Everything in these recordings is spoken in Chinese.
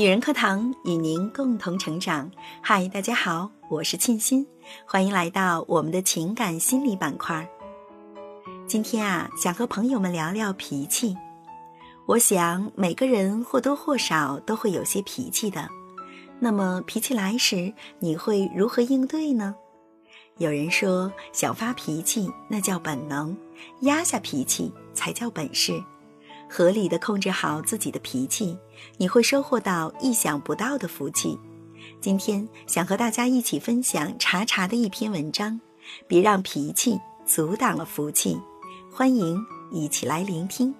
女人课堂与您共同成长。嗨，大家好，我是沁心，欢迎来到我们的情感心理板块。今天啊，想和朋友们聊聊脾气。我想每个人或多或少都会有些脾气的。那么脾气来时，你会如何应对呢？有人说，想发脾气那叫本能，压下脾气才叫本事。合理的控制好自己的脾气，你会收获到意想不到的福气。今天想和大家一起分享查查的一篇文章，别让脾气阻挡了福气。欢迎一起来聆听。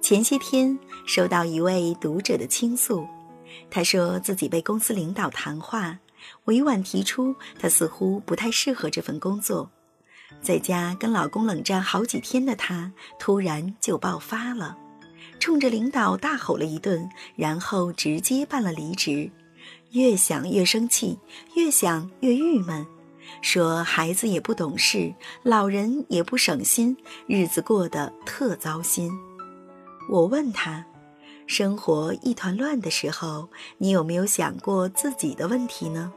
前些天收到一位读者的倾诉，他说自己被公司领导谈话，委婉提出他似乎不太适合这份工作。在家跟老公冷战好几天的她，突然就爆发了，冲着领导大吼了一顿，然后直接办了离职。越想越生气，越想越郁闷，说孩子也不懂事，老人也不省心，日子过得特糟心。我问他，生活一团乱的时候，你有没有想过自己的问题呢？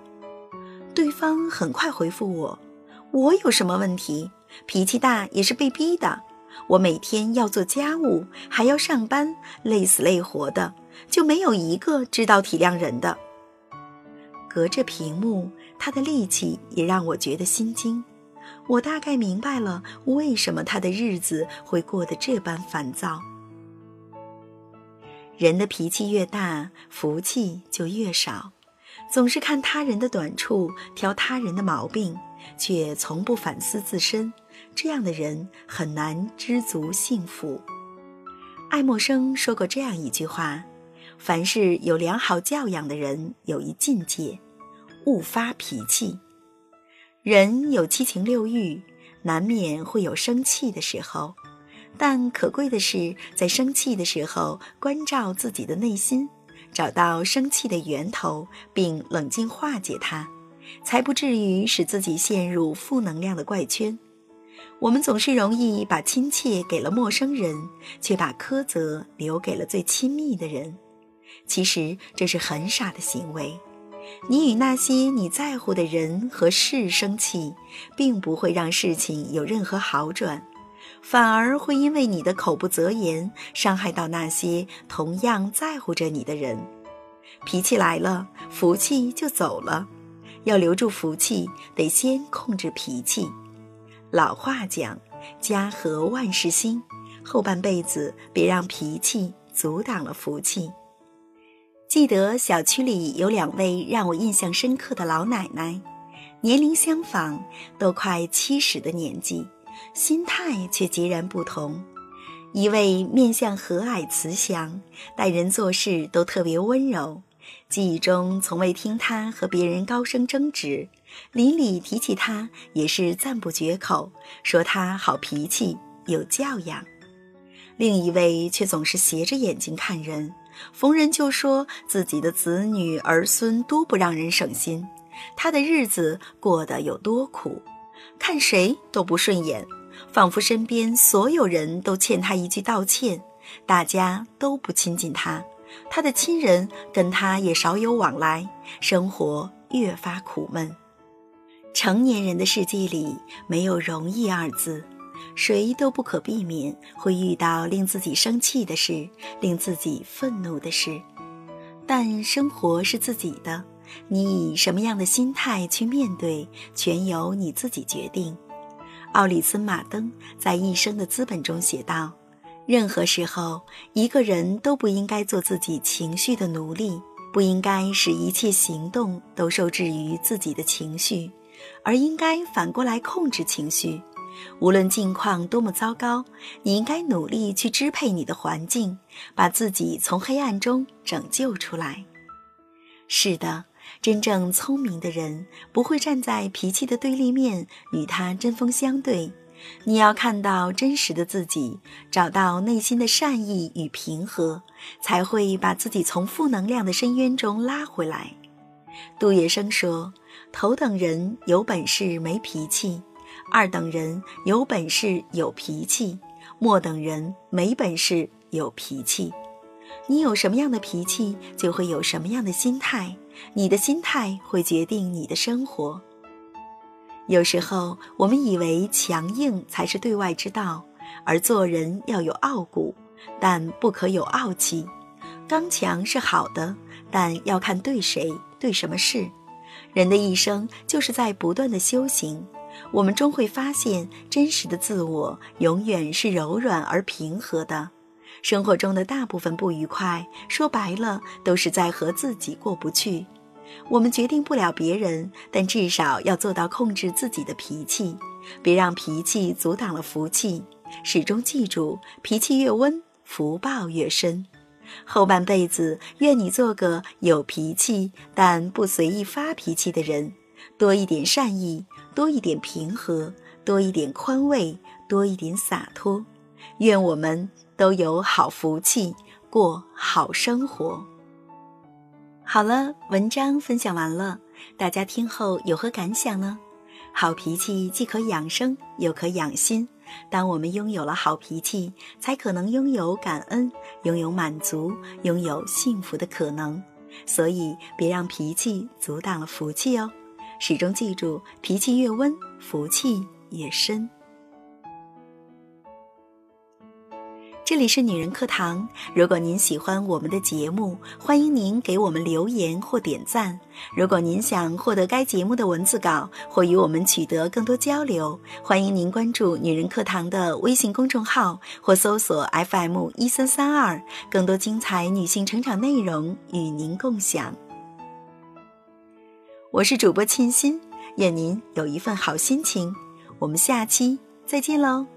对方很快回复我。我有什么问题？脾气大也是被逼的。我每天要做家务，还要上班，累死累活的，就没有一个知道体谅人的。隔着屏幕，他的戾气也让我觉得心惊。我大概明白了为什么他的日子会过得这般烦躁。人的脾气越大，福气就越少。总是看他人的短处，挑他人的毛病。却从不反思自身，这样的人很难知足幸福。爱默生说过这样一句话：“凡是有良好教养的人，有一境界，勿发脾气。人有七情六欲，难免会有生气的时候，但可贵的是，在生气的时候关照自己的内心，找到生气的源头，并冷静化解它。”才不至于使自己陷入负能量的怪圈。我们总是容易把亲切给了陌生人，却把苛责留给了最亲密的人。其实这是很傻的行为。你与那些你在乎的人和事生气，并不会让事情有任何好转，反而会因为你的口不择言，伤害到那些同样在乎着你的人。脾气来了，福气就走了。要留住福气，得先控制脾气。老话讲：“家和万事兴。”后半辈子别让脾气阻挡了福气。记得小区里有两位让我印象深刻的老奶奶，年龄相仿，都快七十的年纪，心态却截然不同。一位面相和蔼慈祥，待人做事都特别温柔。记忆中从未听他和别人高声争执，邻里提起他也是赞不绝口，说他好脾气有教养。另一位却总是斜着眼睛看人，逢人就说自己的子女儿孙多不让人省心，他的日子过得有多苦，看谁都不顺眼，仿佛身边所有人都欠他一句道歉，大家都不亲近他。他的亲人跟他也少有往来，生活越发苦闷。成年人的世界里没有容易二字，谁都不可避免会遇到令自己生气的事，令自己愤怒的事。但生活是自己的，你以什么样的心态去面对，全由你自己决定。奥里森·马登在《一生的资本》中写道。任何时候，一个人都不应该做自己情绪的奴隶，不应该使一切行动都受制于自己的情绪，而应该反过来控制情绪。无论境况多么糟糕，你应该努力去支配你的环境，把自己从黑暗中拯救出来。是的，真正聪明的人不会站在脾气的对立面与他针锋相对。你要看到真实的自己，找到内心的善意与平和，才会把自己从负能量的深渊中拉回来。杜月笙说：“头等人有本事没脾气，二等人有本事有脾气，末等人没本事有脾气。你有什么样的脾气，就会有什么样的心态。你的心态会决定你的生活。有时候，我们以为强硬才是对外之道，而做人要有傲骨，但不可有傲气。刚强是好的，但要看对谁、对什么事。人的一生就是在不断的修行，我们终会发现，真实的自我永远是柔软而平和的。生活中的大部分不愉快，说白了都是在和自己过不去。我们决定不了别人，但至少要做到控制自己的脾气，别让脾气阻挡了福气。始终记住，脾气越温，福报越深。后半辈子，愿你做个有脾气但不随意发脾气的人，多一点善意，多一点平和，多一点宽慰，多一点洒脱。愿我们都有好福气，过好生活。好了，文章分享完了，大家听后有何感想呢？好脾气既可养生，又可养心。当我们拥有了好脾气，才可能拥有感恩，拥有满足，拥有幸福的可能。所以，别让脾气阻挡了福气哦。始终记住，脾气越温，福气越深。这里是女人课堂。如果您喜欢我们的节目，欢迎您给我们留言或点赞。如果您想获得该节目的文字稿或与我们取得更多交流，欢迎您关注女人课堂的微信公众号或搜索 FM 一三三二，更多精彩女性成长内容与您共享。我是主播沁心，愿您有一份好心情。我们下期再见喽。